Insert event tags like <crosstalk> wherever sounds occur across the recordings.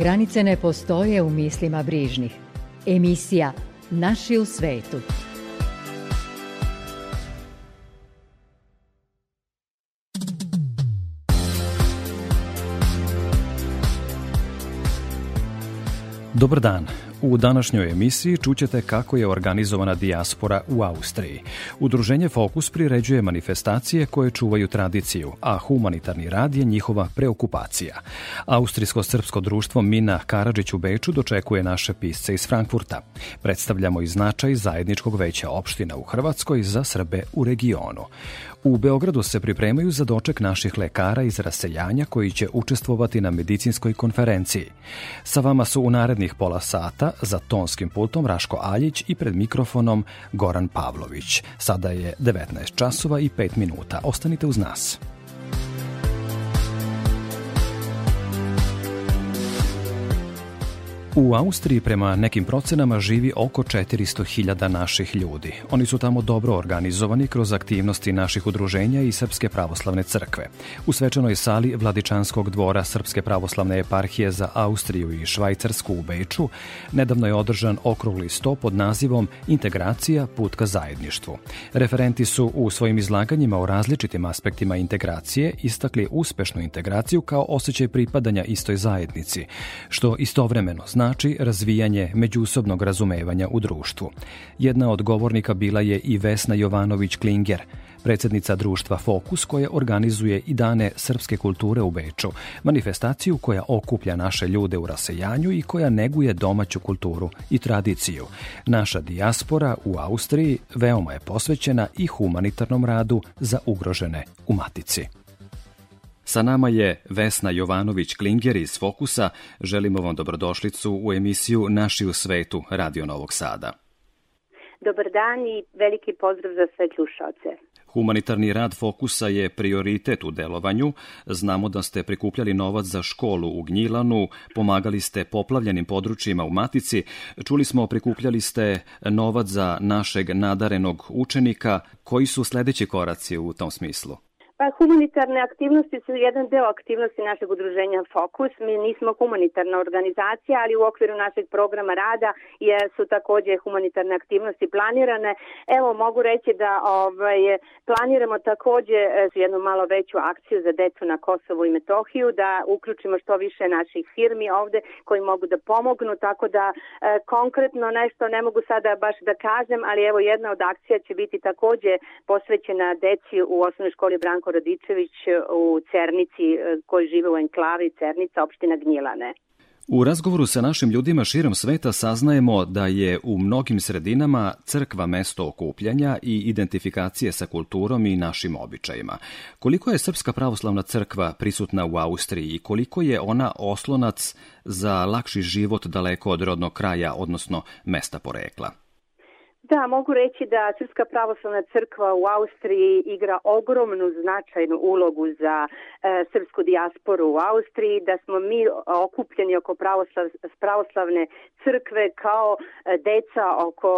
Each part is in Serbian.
Granice ne postoje u mislima brižnih. Emisija Naši u svetu. Dobar dan. U današnjoj emisiji čućete kako je organizovana dijaspora u Austriji. Udruženje Fokus priređuje manifestacije koje čuvaju tradiciju, a humanitarni rad je njihova preokupacija. Austrijsko-srpsko društvo Mina Karadžić u Beču dočekuje naše pisce iz Frankfurta. Predstavljamo i značaj zajedničkog veća opština u Hrvatskoj za Srbe u regionu. U Beogradu se pripremaju za doček naših lekara iz raseljanja koji će učestvovati na medicinskoj konferenciji. Sa vama su u narednih pola sata za tonskim putom Raško Aljić i pred mikrofonom Goran Pavlović. Sada je 19 časova i 5 minuta. Ostanite uz nas. U Austriji prema nekim procenama živi oko 400.000 naših ljudi. Oni su tamo dobro organizovani kroz aktivnosti naših udruženja i Srpske pravoslavne crkve. U svečanoj sali Vladičanskog dvora Srpske pravoslavne eparhije za Austriju i Švajcarsku u Beču nedavno je održan okrugli sto pod nazivom Integracija put ka zajedništvu. Referenti su u svojim izlaganjima o različitim aspektima integracije istakli uspešnu integraciju kao osjećaj pripadanja istoj zajednici, što istovremeno znači znači razvijanje međusobnog razumevanja u društvu. Jedna od govornika bila je i Vesna Jovanović Klinger, predsednica društva Fokus koja organizuje i dane srpske kulture u Beču, manifestaciju koja okuplja naše ljude u rasejanju i koja neguje domaću kulturu i tradiciju. Naša dijaspora u Austriji veoma je posvećena i humanitarnom radu za ugrožene u matici. Sa nama je Vesna Jovanović Klinger iz Fokusa. Želimo vam dobrodošlicu u emisiju Naši u svetu Radio Novog Sada. Dobar dan i veliki pozdrav za sve slušaoce. Humanitarni rad Fokusa je prioritet u delovanju. Znamo da ste prikupljali novac za školu u Gnjilanu, pomagali ste poplavljenim područjima u Matici. Čuli smo, prikupljali ste novac za našeg nadarenog učenika. Koji su sledeći koraci u tom smislu? Pa humanitarne aktivnosti su jedan deo aktivnosti našeg udruženja Fokus. Mi nismo humanitarna organizacija, ali u okviru našeg programa rada je, su takođe humanitarne aktivnosti planirane. Evo mogu reći da ovaj, planiramo takođe e, jednu malo veću akciju za decu na Kosovu i Metohiju, da uključimo što više naših firmi ovde koji mogu da pomognu, tako da e, konkretno nešto ne mogu sada baš da kažem, ali evo jedna od akcija će biti takođe posvećena deci u osnovnoj školi Branko Radičević u Cernici e, koji žive u enklavi Cernica, opština Gnjilane. U razgovoru sa našim ljudima širom sveta saznajemo da je u mnogim sredinama crkva mesto okupljanja i identifikacije sa kulturom i našim običajima. Koliko je Srpska pravoslavna crkva prisutna u Austriji i koliko je ona oslonac za lakši život daleko od rodnog kraja, odnosno mesta porekla? Da, mogu reći da Srpska pravoslavna crkva u Austriji igra ogromnu značajnu ulogu za e, srpsku dijasporu u Austriji, da smo mi okupljeni oko pravoslav, pravoslavne crkve kao e, deca oko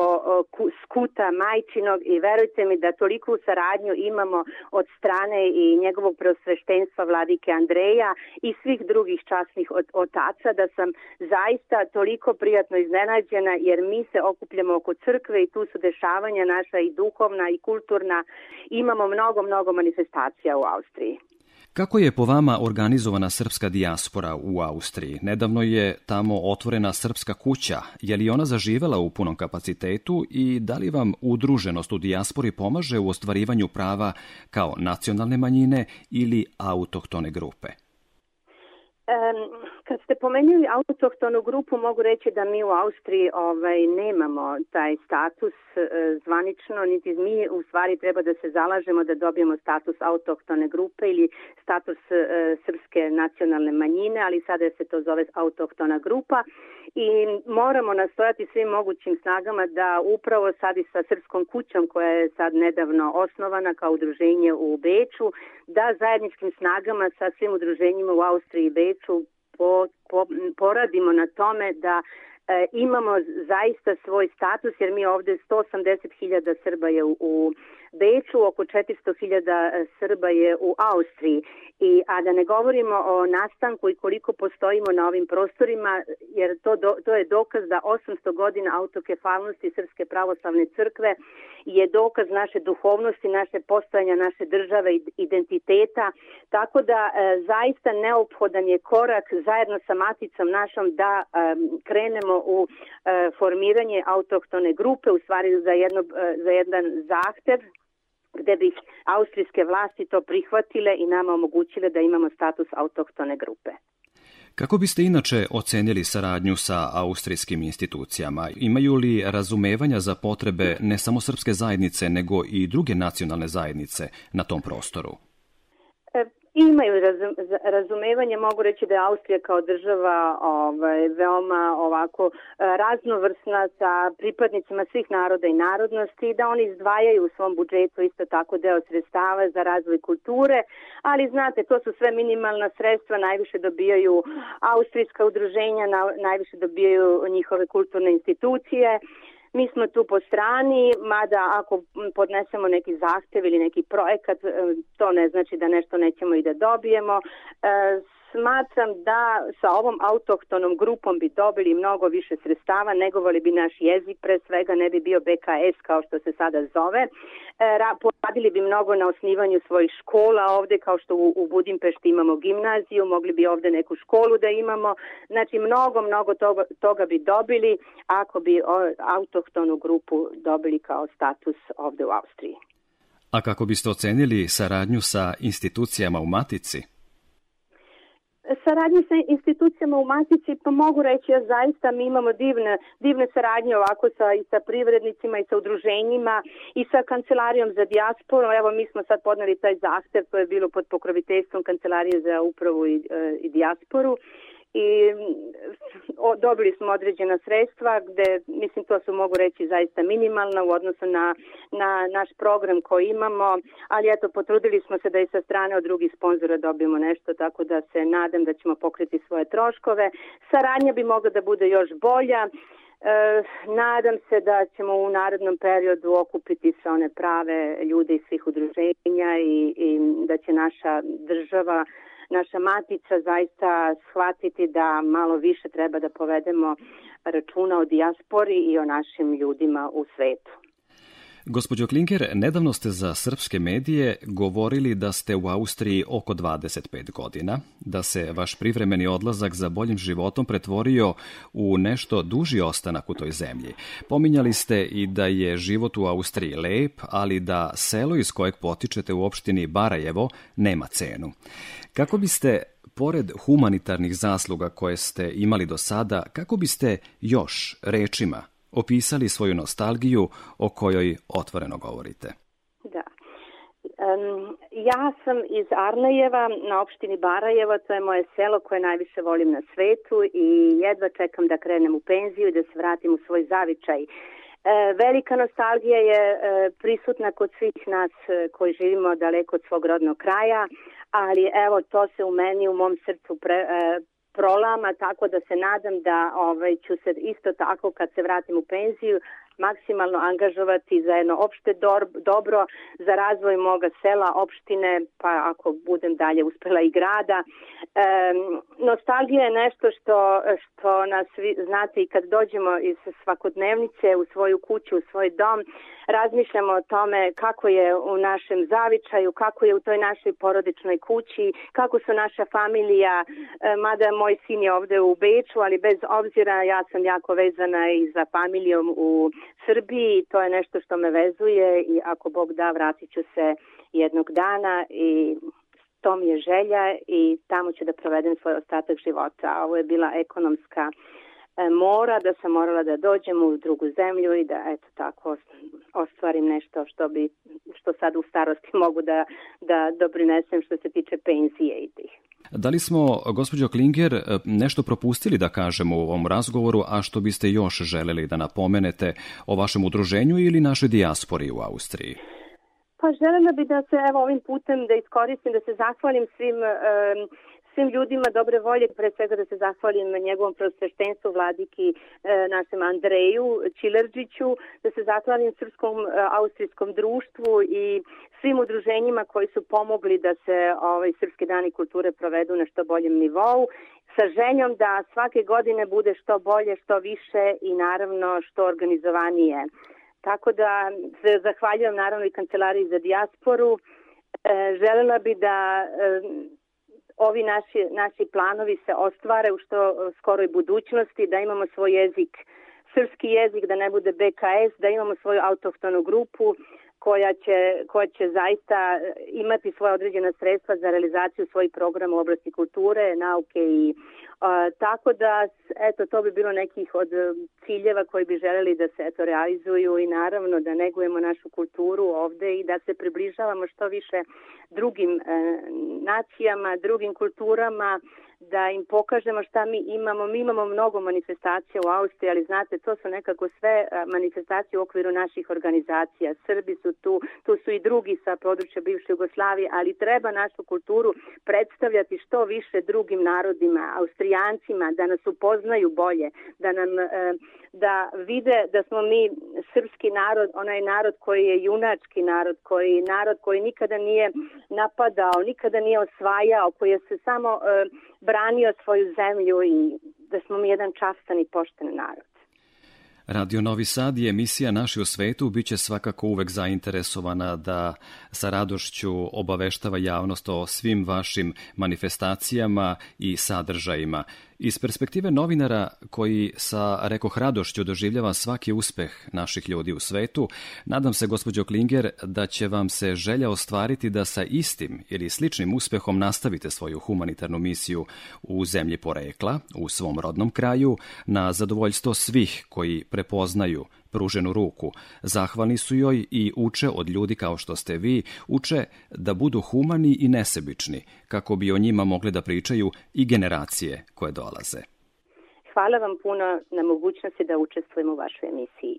e, skuta majčinog i verujte mi da toliku saradnju imamo od strane i njegovog prosveštenstva vladike Andreja i svih drugih časnih od, otaca da sam zaista toliko prijatno iznenađena jer mi se okupljamo oko crkve i tu su dešavanja naša i duhovna i kulturna. Imamo mnogo, mnogo manifestacija u Austriji. Kako je po vama organizovana srpska dijaspora u Austriji? Nedavno je tamo otvorena srpska kuća. Je li ona zaživela u punom kapacitetu i da li vam udruženost u dijaspori pomaže u ostvarivanju prava kao nacionalne manjine ili autohtone grupe? Um, Kad ste pomenuli autohtonu grupu, mogu reći da mi u Austriji ovaj, nemamo taj status e, zvanično, niti mi u stvari treba da se zalažemo da dobijemo status autohtone grupe ili status e, srpske nacionalne manjine, ali sada se to zove autohtona grupa i moramo nastojati svim mogućim snagama da upravo sad i sa Srpskom kućom koja je sad nedavno osnovana kao udruženje u Beču, da zajedničkim snagama sa svim udruženjima u Austriji i Beču po, po, poradimo na tome da e, imamo zaista svoj status, jer mi ovde 180.000 Srba je u, u Beču, oko 400.000 e, Srba je u Austriji, I, a da ne govorimo o nastanku i koliko postojimo na ovim prostorima, jer to, do, to je dokaz da 800 godina autokefalnosti Srpske pravoslavne crkve je dokaz naše duhovnosti, naše postojanja naše države i identiteta, tako da e, zaista neophodan je korak zajedno sa maticom našom da e, krenemo u e, formiranje autohtone grupe, u stvari za, jedno, e, za jedan zahtev gde bi austrijske vlasti to prihvatile i nama omogućile da imamo status autohtone grupe. Kako biste inače ocenili saradnju sa austrijskim institucijama? Imaju li razumevanja za potrebe ne samo srpske zajednice, nego i druge nacionalne zajednice na tom prostoru? Imaju razumevanje, mogu reći da je Austrija kao država ovaj, veoma ovako eh, raznovrsna sa pripadnicima svih naroda i narodnosti i da oni izdvajaju u svom budžetu isto tako deo sredstava za razvoj kulture, ali znate, to su sve minimalna sredstva, najviše dobijaju austrijska udruženja, najviše dobijaju njihove kulturne institucije Mi smo tu po strani, mada ako podnesemo neki zahtev ili neki projekat, e, to ne znači da nešto nećemo i da dobijemo. E, smatram da sa ovom autohtonom grupom bi dobili mnogo više sredstava, negovali bi naš jezik, pre svega ne bi bio BKS kao što se sada zove. E, poradili bi mnogo na osnivanju svojih škola ovde, kao što u, Budimpešti imamo gimnaziju, mogli bi ovde neku školu da imamo. Znači, mnogo, mnogo toga, toga bi dobili ako bi autohtonu grupu dobili kao status ovde u Austriji. A kako biste ocenili saradnju sa institucijama u Matici? Saradnje sa institucijama u Matici, pa mogu reći, ja zaista mi imamo divne, divne saradnje ovako sa, i sa privrednicima i sa udruženjima i sa Kancelarijom za dijasporu. Evo, mi smo sad podneli taj zahtev, to je bilo pod pokroviteljstvom Kancelarije za upravu i, e, i dijasporu i o, dobili smo određena sredstva gde, mislim, to su mogu reći zaista minimalna u odnosu na, na naš program koji imamo, ali eto, potrudili smo se da i sa strane od drugih sponzora dobijemo nešto, tako da se nadam da ćemo pokriti svoje troškove. Saradnja bi mogla da bude još bolja, E, nadam se da ćemo u narednom periodu okupiti sve one prave ljude iz svih udruženja i, i da će naša država naša matica zaista shvatiti da malo više treba da povedemo računa o dijaspori i o našim ljudima u svetu. Gospodjo Klinker, nedavno ste za srpske medije govorili da ste u Austriji oko 25 godina, da se vaš privremeni odlazak za boljim životom pretvorio u nešto duži ostanak u toj zemlji. Pominjali ste i da je život u Austriji lep, ali da selo iz kojeg potičete u opštini Barajevo nema cenu. Kako biste pored humanitarnih zasluga koje ste imali do sada, kako biste još rečima opisali svoju nostalgiju o kojoj otvoreno govorite. Da. Um, ja sam iz Arnajeva na opštini Barajeva, to je moje selo koje najviše volim na svetu i jedva čekam da krenem u penziju i da se vratim u svoj zavičaj. E, velika nostalgija je e, prisutna kod svih nas e, koji živimo daleko od svog rodnog kraja, ali evo to se u meni, u mom srcu pre, e, prolama, tako da se nadam da ovaj, ću se isto tako kad se vratim u penziju, maksimalno angažovati za jedno opšte dobro, za razvoj moga sela, opštine, pa ako budem dalje uspela i grada. E, nostalgija je nešto što, što nas, vi, znate, i kad dođemo iz svakodnevnice u svoju kuću, u svoj dom, razmišljamo o tome kako je u našem zavičaju, kako je u toj našoj porodičnoj kući, kako su naša familija, e, mada moj sin je ovde u Beču, ali bez obzira ja sam jako vezana i za familijom u Srbiji. To je nešto što me vezuje i ako Bog da vratit ću se jednog dana i to mi je želja i tamo ću da provedem svoj ostatak života. A Ovo je bila ekonomska e, mora, da sam morala da dođem u drugu zemlju i da eto tako ostvarim nešto što bi što sad u starosti <laughs> mogu da, da doprinesem što se tiče penzije i tih Da li smo, gospođo Klinger, e, nešto propustili da kažemo u ovom razgovoru, a što biste još želeli da napomenete o vašem udruženju ili našoj dijaspori u Austriji? Pa želela bih da se evo ovim putem da iskoristim, da se zahvalim svim um, svim ljudima dobre volje, pre svega da se zahvalim njegovom prosveštenstvu vladiki e, našem Andreju Čilerđiću, da se zahvalim Srpskom e, austrijskom društvu i svim udruženjima koji su pomogli da se ovaj, Srpski dani kulture provedu na što boljem nivou sa željom da svake godine bude što bolje, što više i naravno što organizovanije. Tako da se zahvaljujem naravno i Kancelariji za dijasporu. E, želela bi da e, ovi naši, naši planovi se ostvare u što e, skoroj budućnosti, da imamo svoj jezik, srpski jezik, da ne bude BKS, da imamo svoju autohtonu grupu koja će, koja će zaista e, imati svoje određena sredstva za realizaciju svojih programa u oblasti kulture, nauke i A, tako da, eto, to bi bilo nekih od um, ciljeva koji bi želeli da se eto realizuju i naravno da negujemo našu kulturu ovde i da se približavamo što više drugim e, nacijama, drugim kulturama, da im pokažemo šta mi imamo. Mi imamo mnogo manifestacija u Austriji, ali znate, to su nekako sve manifestacije u okviru naših organizacija. Srbi su tu, tu su i drugi sa područja bivše Jugoslavije, ali treba našu kulturu predstavljati što više drugim narodima, Austrijancima, da nas upoznaju bolje, da nam e, da vide da smo mi srpski narod, onaj narod koji je junački narod, koji narod koji nikada nije napadao, nikada nije osvajao, koji je se samo e, branio svoju zemlju i da smo mi jedan častan i pošten narod. Radio Novi Sad i emisija Naši u svetu biće svakako uvek zainteresovana da sa radošću obaveštava javnost o svim vašim manifestacijama i sadržajima. Iz perspektive novinara koji sa rekoh radošću doživljava svaki uspeh naših ljudi u svetu, nadam se, gospođo Klinger, da će vam se želja ostvariti da sa istim ili sličnim uspehom nastavite svoju humanitarnu misiju u zemlji porekla, u svom rodnom kraju, na zadovoljstvo svih koji prepoznaju pruženu ruku. Zahvalni su joj i uče od ljudi kao što ste vi, uče da budu humani i nesebični, kako bi o njima mogle da pričaju i generacije koje dolaze. Hvala vam puno na mogućnosti da učestvujem u vašoj emisiji.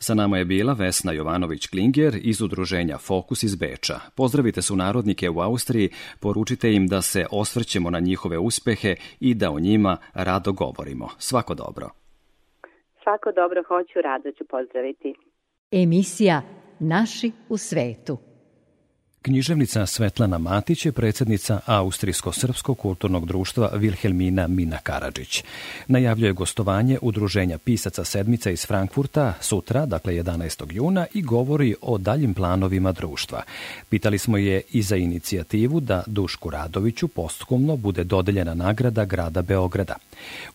Sa nama je bila Vesna Jovanović-Klinger iz udruženja Fokus iz Beča. Pozdravite su narodnike u Austriji, poručite im da se osvrćemo na njihove uspehe i da o njima rado govorimo. Svako dobro svako dobro hoću, rado ću pozdraviti. Emisija Naši u svetu. Književnica Svetlana Matić je predsednica Austrijsko-srpskog kulturnog društva Vilhelmina Mina Karadžić. Najavljuje gostovanje Udruženja pisaca sedmica iz Frankfurta sutra, dakle 11. juna, i govori o daljim planovima društva. Pitali smo je i za inicijativu da Dušku Radoviću postkumno bude dodeljena nagrada grada Beograda.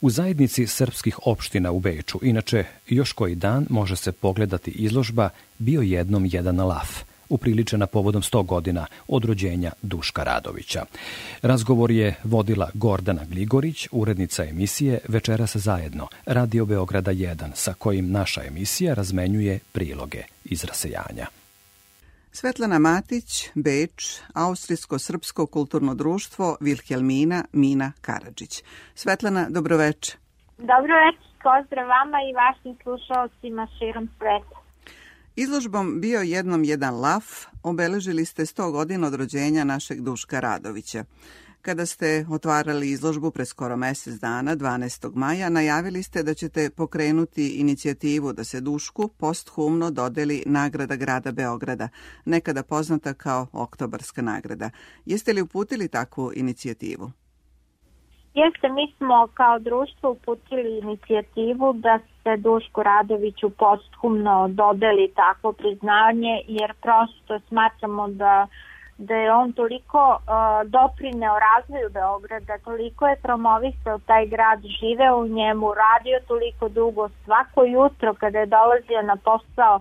U zajednici srpskih opština u Beču, inače, još koji dan može se pogledati izložba Bio jednom jedan laf – upriličena povodom 100 godina od rođenja Duška Radovića. Razgovor je vodila Gordana Gligorić, urednica emisije Večeras zajedno, Radio Beograda 1, sa kojim naša emisija razmenjuje priloge iz rasejanja. Svetlana Matić, Beč, Austrijsko-srpsko kulturno društvo Vilhelmina Mina Karadžić. Svetlana, dobroveče. Dobroveče, pozdrav vama i vašim slušalcima širom sveta. Izložbom bio jednom jedan laf obeležili ste 100 godina od rođenja našeg Duška Radovića. Kada ste otvarali izložbu pre skoro mesec dana, 12. maja, najavili ste da ćete pokrenuti inicijativu da se Dušku posthumno dodeli nagrada grada Beograda, nekada poznata kao Oktobarska nagrada. Jeste li uputili takvu inicijativu? Jeste, mi smo kao društvo uputili inicijativu da se Dušku Radoviću posthumno dodeli takvo priznanje, jer prosto smatramo da da je on toliko uh, doprineo razvoju Beograda, toliko je promovisao taj grad, živeo u njemu, radio toliko dugo, svako jutro kada je dolazio na posao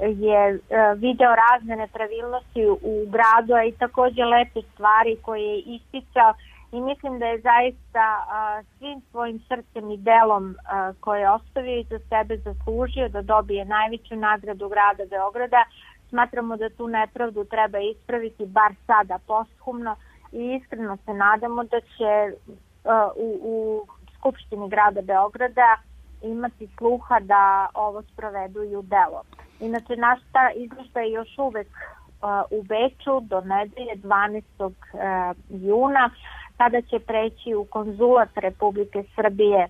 je uh, video razne nepravilnosti u, gradu, a i takođe lepe stvari koje je isticao i mislim da je zaista a, svim svojim srcem i delom a, koje je ostavio i za sebe zaslužio da dobije najveću nagradu grada Beograda. Smatramo da tu nepravdu treba ispraviti bar sada posthumno i iskreno se nadamo da će a, u, u Skupštini grada Beograda imati sluha da ovo sprovedu i u delo. Inače, naš ta je još uvek u Beču do nedelje 12. juna. Sada će preći u konzulat Republike Srbije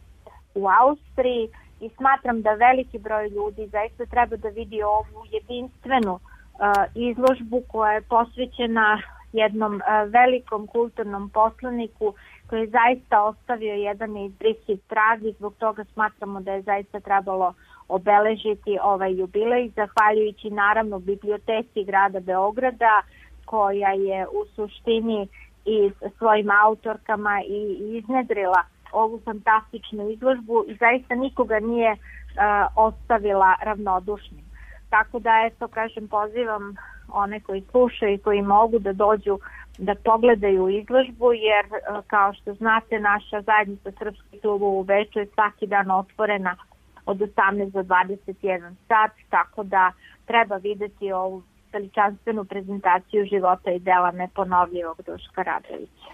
u Austriji i smatram da veliki broj ljudi zaista treba da vidi ovu jedinstvenu uh, izložbu koja je posvećena jednom uh, velikom kulturnom poslaniku koji je zaista ostavio jedan izbriski trag i zbog toga smatramo da je zaista trebalo obeležiti ovaj jubilej, zahvaljujući naravno biblioteci grada Beograda koja je u suštini uh, i svojim autorkama i iznedrila ovu fantastičnu izložbu i zaista nikoga nije uh, ostavila ravnodušnim. Tako da, eto, kažem, pozivam one koji slušaju i koji mogu da dođu da pogledaju izložbu, jer uh, kao što znate, naša zajednica Srpskih kluba u Beču je svaki dan otvorena od 18 do 21 sat, tako da treba videti ovu veličanstvenu prezentaciju života i dela neponovljivog Duška Radovića.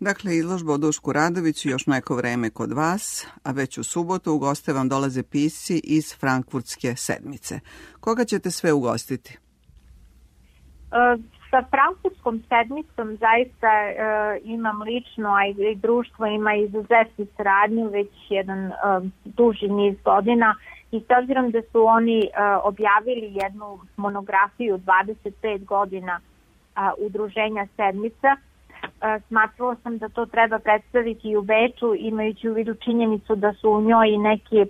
Dakle, izložba o Dušku Radoviću još neko vreme kod vas, a već u subotu u goste vam dolaze pisci iz Frankfurtske sedmice. Koga ćete sve ugostiti? E, sa Frankfurtskom sedmicom zaista e, imam lično, a i društvo ima izuzetnu saradnju već jedan e, duži niz godina. E, i s obzirom da su oni a, e, objavili jednu monografiju 25 godina a, e, udruženja sedmica, a, e, smatrala sam da to treba predstaviti i u Beču, imajući u vidu činjenicu da su u njoj neki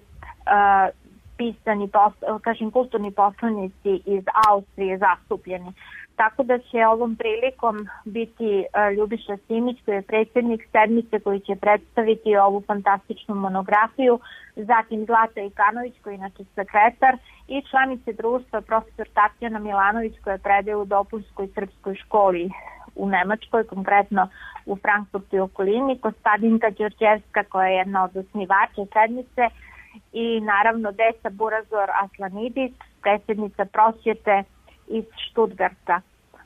a, pisani, posl, kažem, kulturni poslanici iz Austrije zastupljeni. Tako da će ovom prilikom biti e, Ljubiša Simić koji je predsednik sedmice koji će predstaviti ovu fantastičnu monografiju, zatim Zlata Ikanović koji je inače sekretar i članice društva profesor Tatjana Milanović koja predaje u dopunskoj srpskoj školi u Nemačkoj, konkretno u Frankfurtu i okolini, Kostadinka Đorđevska koja je jedna od osnivača sedmice i naravno Desa Burazor Aslanidis, predsednica prosvjete iz Štutgarta.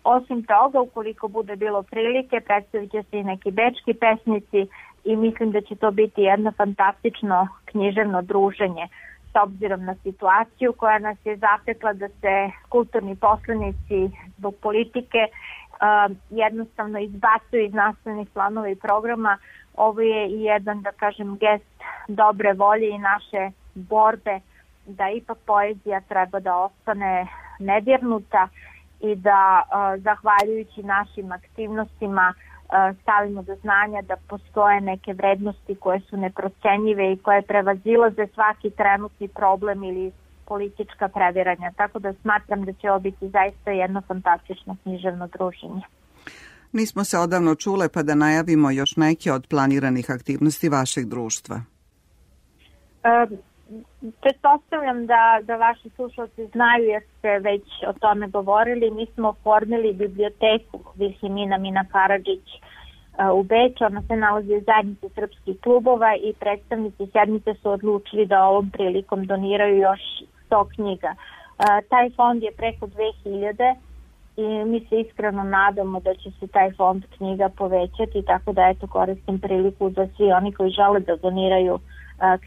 Osim toga, ukoliko bude bilo prilike, predstavit će se i neki bečki pesnici i mislim da će to biti jedno fantastično književno druženje s obzirom na situaciju koja nas je zatekla da se kulturni poslanici zbog politike uh, jednostavno izbacuju iz nastavnih planova i programa. Ovo je i jedan, da kažem, gest dobre volje i naše borbe da ipak poezija treba da ostane nedirnuta i da zahvaljujući našim aktivnostima stavimo do znanja da postoje neke vrednosti koje su neprocenjive i koje prevazilaze svaki trenutni problem ili politička previranja. Tako da smatram da će ovo biti zaista jedno fantastično književno druženje. Nismo se odavno čule pa da najavimo još neke od planiranih aktivnosti vašeg društva. E, pretpostavljam da, da vaši slušalci znaju jer ste već o tome govorili. Mi smo oformili biblioteku Vilhimina Mina Karadžić uh, u Beču. Ona se nalazi u zajednici srpskih klubova i predstavnici sedmice su odlučili da ovom prilikom doniraju još 100 knjiga. Uh, taj fond je preko 2000 i mi se iskreno nadamo da će se taj fond knjiga povećati tako da eto koristim priliku da svi oni koji žele da doniraju uh,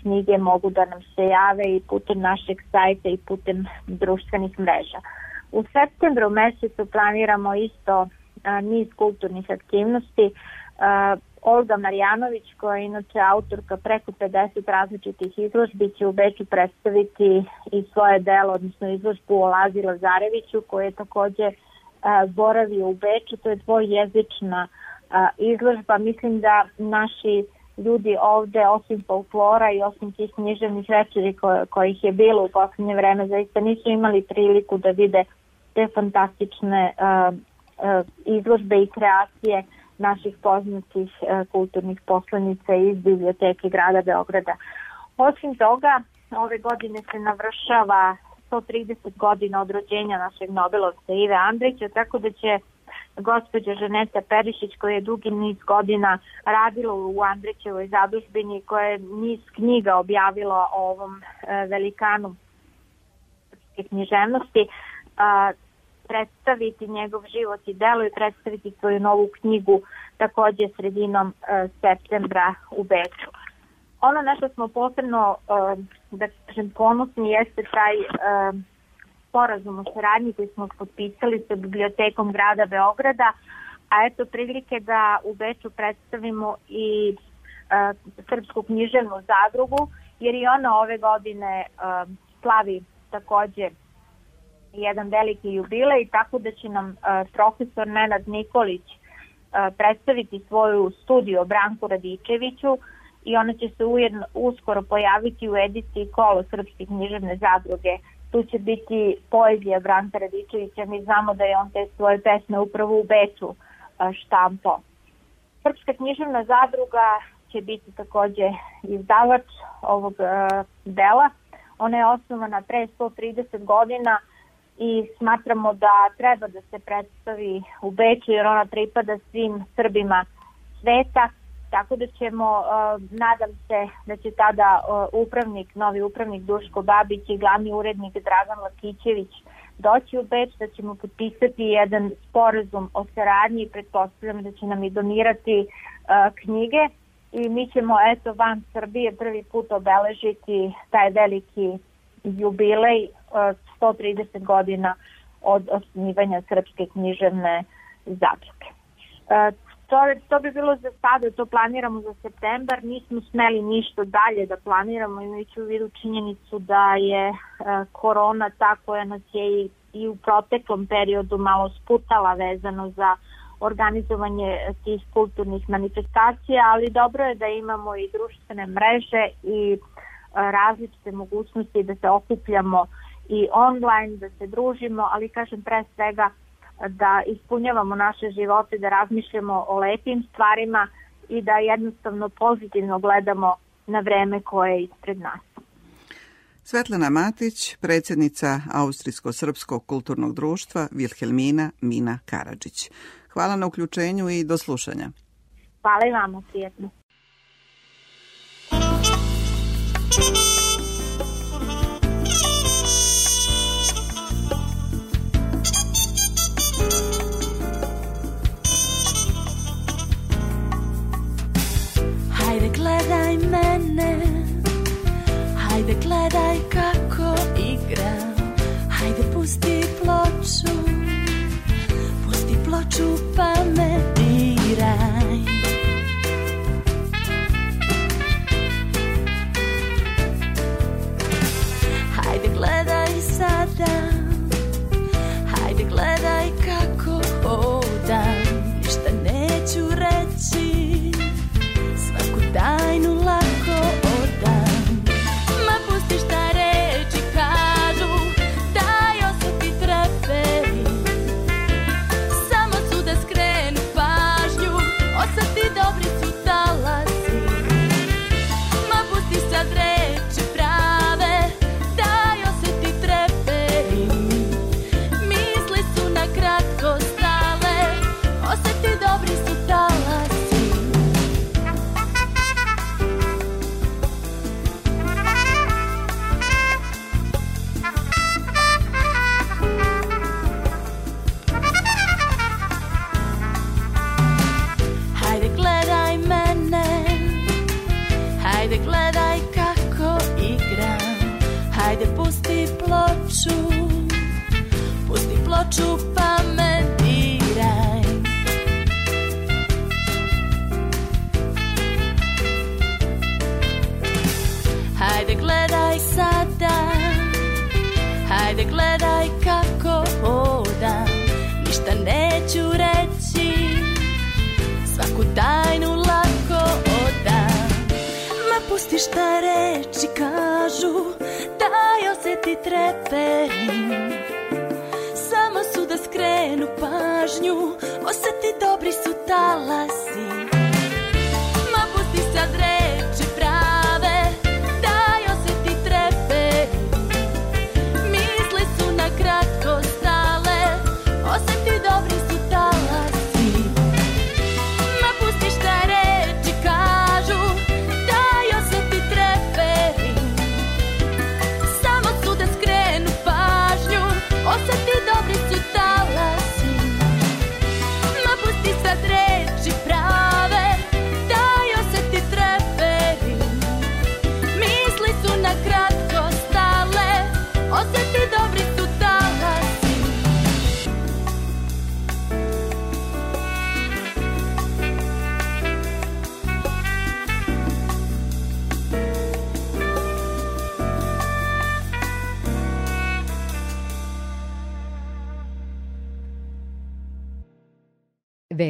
knjige mogu da nam se jave i putem našeg sajta i putem društvenih mreža. U septembru mesecu planiramo isto niz kulturnih aktivnosti. Olga Marjanović, koja je inače autorka preko 50 različitih izložbi, će u Beču predstaviti i svoje delo, odnosno izložbu o Lazi Lazareviću, koja je takođe boravio u Beču. To je dvojezična izložba. Mislim da naši ljudi ovde osim folklora i osim tih književnih večeri koje, kojih je bilo u poslednje vreme zaista nisu imali priliku da vide te fantastične uh, uh, izložbe i kreacije naših poznatih uh, kulturnih poslanica iz biblioteke grada Beograda. Osim toga, ove godine se navršava 130 godina od rođenja našeg Nobelovca Ive Andrića, tako da će uh, gospođa Ženeta Perišić koja je dugi niz godina radila u Andrećevoj zadužbini koja je niz knjiga objavila o ovom e, velikanu književnosti predstaviti njegov život i delo i predstaviti svoju novu knjigu takođe sredinom e, septembra u Beču. Ono na što smo posebno e, da kažem ponosni jeste taj sporazum o saradnji koji smo potpisali sa bibliotekom grada Beograda, a eto prilike da u Beču predstavimo i e, Srpsku književnu zadrugu, jer i ona ove godine e, slavi takođe jedan veliki jubilej, tako da će nam e, profesor Nenad Nikolić e, predstaviti svoju studiju o Branku Radičeviću i ona će se ujedno, uskoro pojaviti u ediciji Kolo Srpske književne zadruge tu će biti poezija Branka Radičevića, mi znamo da je on te svoje pesme upravo u Beču e, štampo. Srpska književna zadruga će biti takođe izdavač ovog e, dela. Ona je osnovana pre 130 godina i smatramo da treba da se predstavi u Beču jer ona pripada svim Srbima sveta tako da ćemo, uh, nadam se da će tada uh, upravnik, novi upravnik Duško Babić i glavni urednik Dragan Lakićević doći u Beč, da ćemo potpisati jedan sporazum o saradnji i pretpostavljam da će nam i donirati uh, knjige i mi ćemo eto van Srbije prvi put obeležiti taj veliki jubilej 130 godina od osnivanja Srpske književne zadruge to, to bi bilo za sada, to planiramo za septembar, nismo smeli ništa dalje da planiramo imajući u vidu činjenicu da je e, korona ta koja nas je i, i u proteklom periodu malo sputala vezano za organizovanje tih kulturnih manifestacija, ali dobro je da imamo i društvene mreže i e, različite mogućnosti da se okupljamo i online, da se družimo, ali kažem pre svega da ispunjavamo naše živote, da razmišljamo o lepim stvarima i da jednostavno pozitivno gledamo na vreme koje je ispred nas. Svetlana Matić, predsednica Austrijsko-srpskog kulturnog društva Wilhelmina Mina Karadžić. Hvala na uključenju i do slušanja. Hvala i vama, prijetno. 내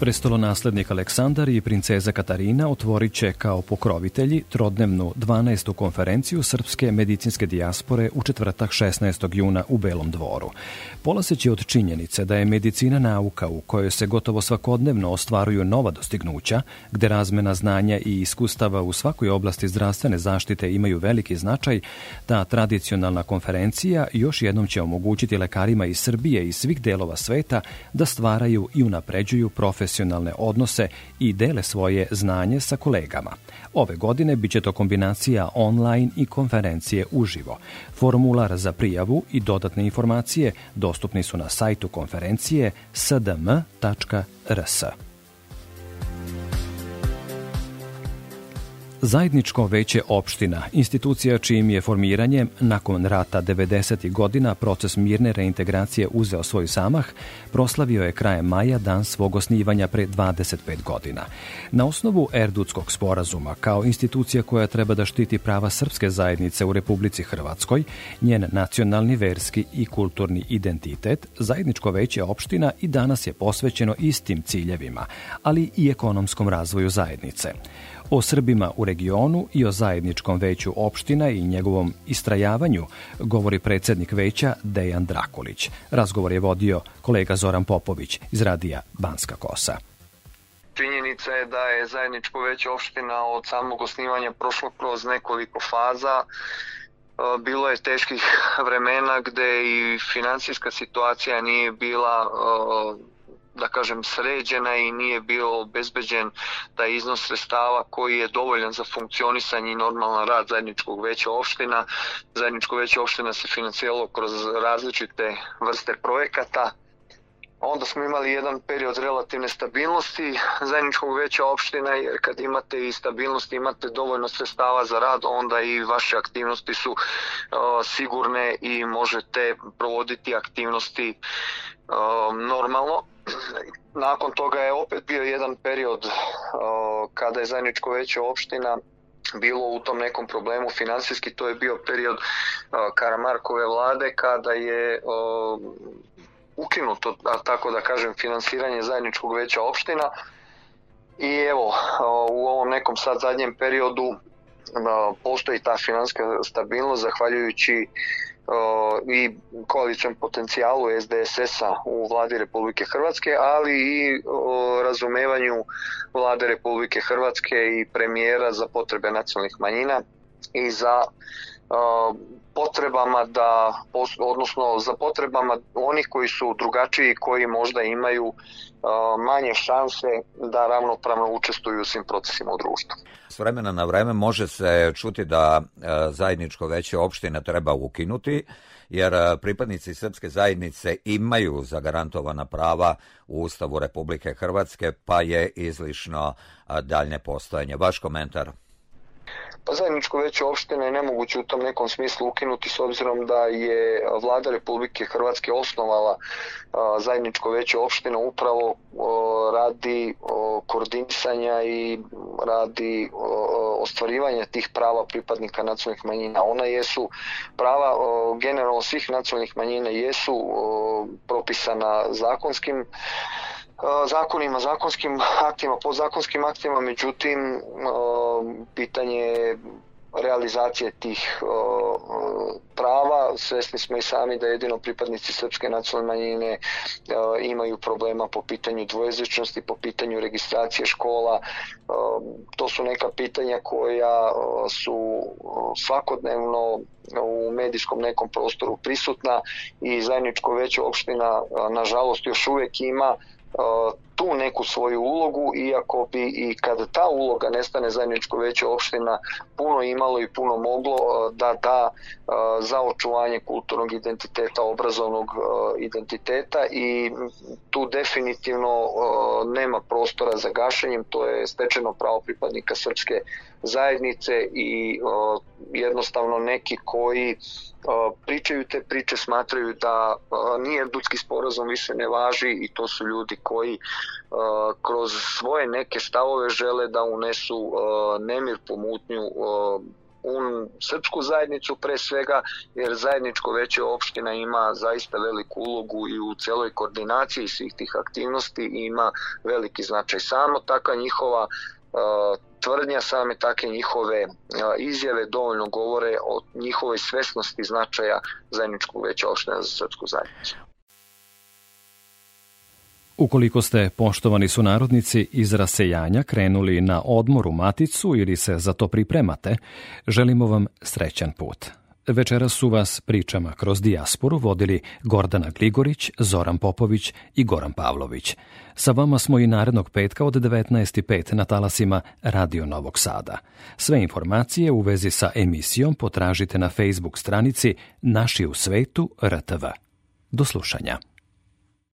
Prestolonaslednik Aleksandar i princeza Katarina otvorit će kao pokrovitelji trodnevnu 12. konferenciju Srpske medicinske dijaspore u četvrtak 16. juna u Belom dvoru. Polaseći od činjenice da je medicina nauka u kojoj se gotovo svakodnevno ostvaruju nova dostignuća, gde razmena znanja i iskustava u svakoj oblasti zdravstvene zaštite imaju veliki značaj, ta tradicionalna konferencija još jednom će omogućiti lekarima iz Srbije i svih delova sveta da stvaraju i unapređuju profesionalne profesionalne odnose i dele svoje znanje sa kolegama. Ove godine biće to kombinacija online i konferencije uživo. Formular za prijavu i dodatne informacije dostupni su na sajtu konferencije sdm.rs. Zajedničko veće opština, institucija čijim je formiranje nakon rata 90. godina proces mirne reintegracije uzeo svoj samah, proslavio je krajem maja dan svog osnivanja pre 25 godina. Na osnovu Erdutskog sporazuma, kao institucija koja treba da štiti prava srpske zajednice u Republici Hrvatskoj, njen nacionalni, verski i kulturni identitet, zajedničko veće opština i danas je posvećeno istim ciljevima, ali i ekonomskom razvoju zajednice o Srbima u regionu i o zajedničkom veću opština i njegovom istrajavanju govori predsednik veća Dejan Drakolić. Razgovor je vodio kolega Zoran Popović iz radija Banska Kosa. Činjenica je da je zajedničko veće opština od samog osnivanja prošlo kroz nekoliko faza e, bilo je teških vremena gde i financijska situacija nije bila e, da kažem, sređena i nije bio obezbeđen da iznos sredstava koji je dovoljan za funkcionisanje i normalan rad zajedničkog veća opština. Zajedničko veća opština se financijalo kroz različite vrste projekata, onda smo imali jedan period relativne stabilnosti zajedničkog veća opština jer kad imate i stabilnost imate dovoljno sredstava za rad onda i vaše aktivnosti su sigurne i možete provoditi aktivnosti normalno nakon toga je opet bio jedan period kada je zajedničko veće opština bilo u tom nekom problemu finansijski, to je bio period Karamarkove vlade kada je o, ukinuto, a tako da kažem, finansiranje zajedničkog veća opština i evo u ovom nekom sad zadnjem periodu postoji ta finanska stabilnost zahvaljujući i koaličan potencijalu SDSS-a u vladi Republike Hrvatske, ali i o razumevanju vlade Republike Hrvatske i premijera za potrebe nacionalnih manjina i za uh, potrebama da odnosno za potrebama onih koji su drugačiji koji možda imaju manje šanse da ravnopravno učestvuju u svim procesima u društvu. S vremena na vreme može se čuti da zajedničko veće opština treba ukinuti jer pripadnici srpske zajednice imaju zagarantovana prava u Ustavu Republike Hrvatske pa je izlišno daljne postojanje. Vaš komentar? Pa zajedničko veće opštine je nemoguće u tom nekom smislu ukinuti s obzirom da je vlada Republike Hrvatske osnovala zajedničko veće opština upravo radi koordinisanja i radi ostvarivanja tih prava pripadnika nacionalnih manjina. Ona jesu prava generalno svih nacionalnih manjina jesu propisana zakonskim E, zakonima, zakonskim aktima, podzakonskim aktima, međutim e, pitanje realizacije tih e, prava, svesni smo i sami da jedino pripadnici srpske nacionalne manjine imaju problema po pitanju dvojezičnosti, po pitanju registracije škola. To su neka pitanja koja su svakodnevno u medijskom nekom prostoru prisutna i zajedničko veće opština nažalost još uvek ima 呃，tu neku svoju ulogu, iako bi i kad ta uloga nestane zajedničko veće opština puno imalo i puno moglo e, da da e, za očuvanje kulturnog identiteta, obrazovnog e, identiteta i tu definitivno nema prostora za gašenjem, to je stečeno pravo pripadnika srpske zajednice i jednostavno neki koji pričaju te priče, smatraju da nije Dudski sporazum više ne važi i to su ljudi koji kroz svoje neke stavove žele da unesu nemir pomutnju un srpsku zajednicu pre svega, jer zajedničko veće opština ima zaista veliku ulogu i u celoj koordinaciji svih tih aktivnosti ima veliki značaj. Samo taka njihova tvrdnja same take njihove izjave dovoljno govore o njihovoj svesnosti značaja zajedničkog veća opština za srpsku zajednicu. Ukoliko ste, poštovani sunarodnici, iz rasejanja krenuli na odmor u maticu ili se za to pripremate, želimo vam srećan put. Večeras su vas pričama kroz dijasporu vodili Gordana Gligorić, Zoran Popović i Goran Pavlović. Sa vama smo i narednog petka od 19.05 na talasima Radio Novog Sada. Sve informacije u vezi sa emisijom potražite na Facebook stranici Naši u svetu RTV. Do slušanja.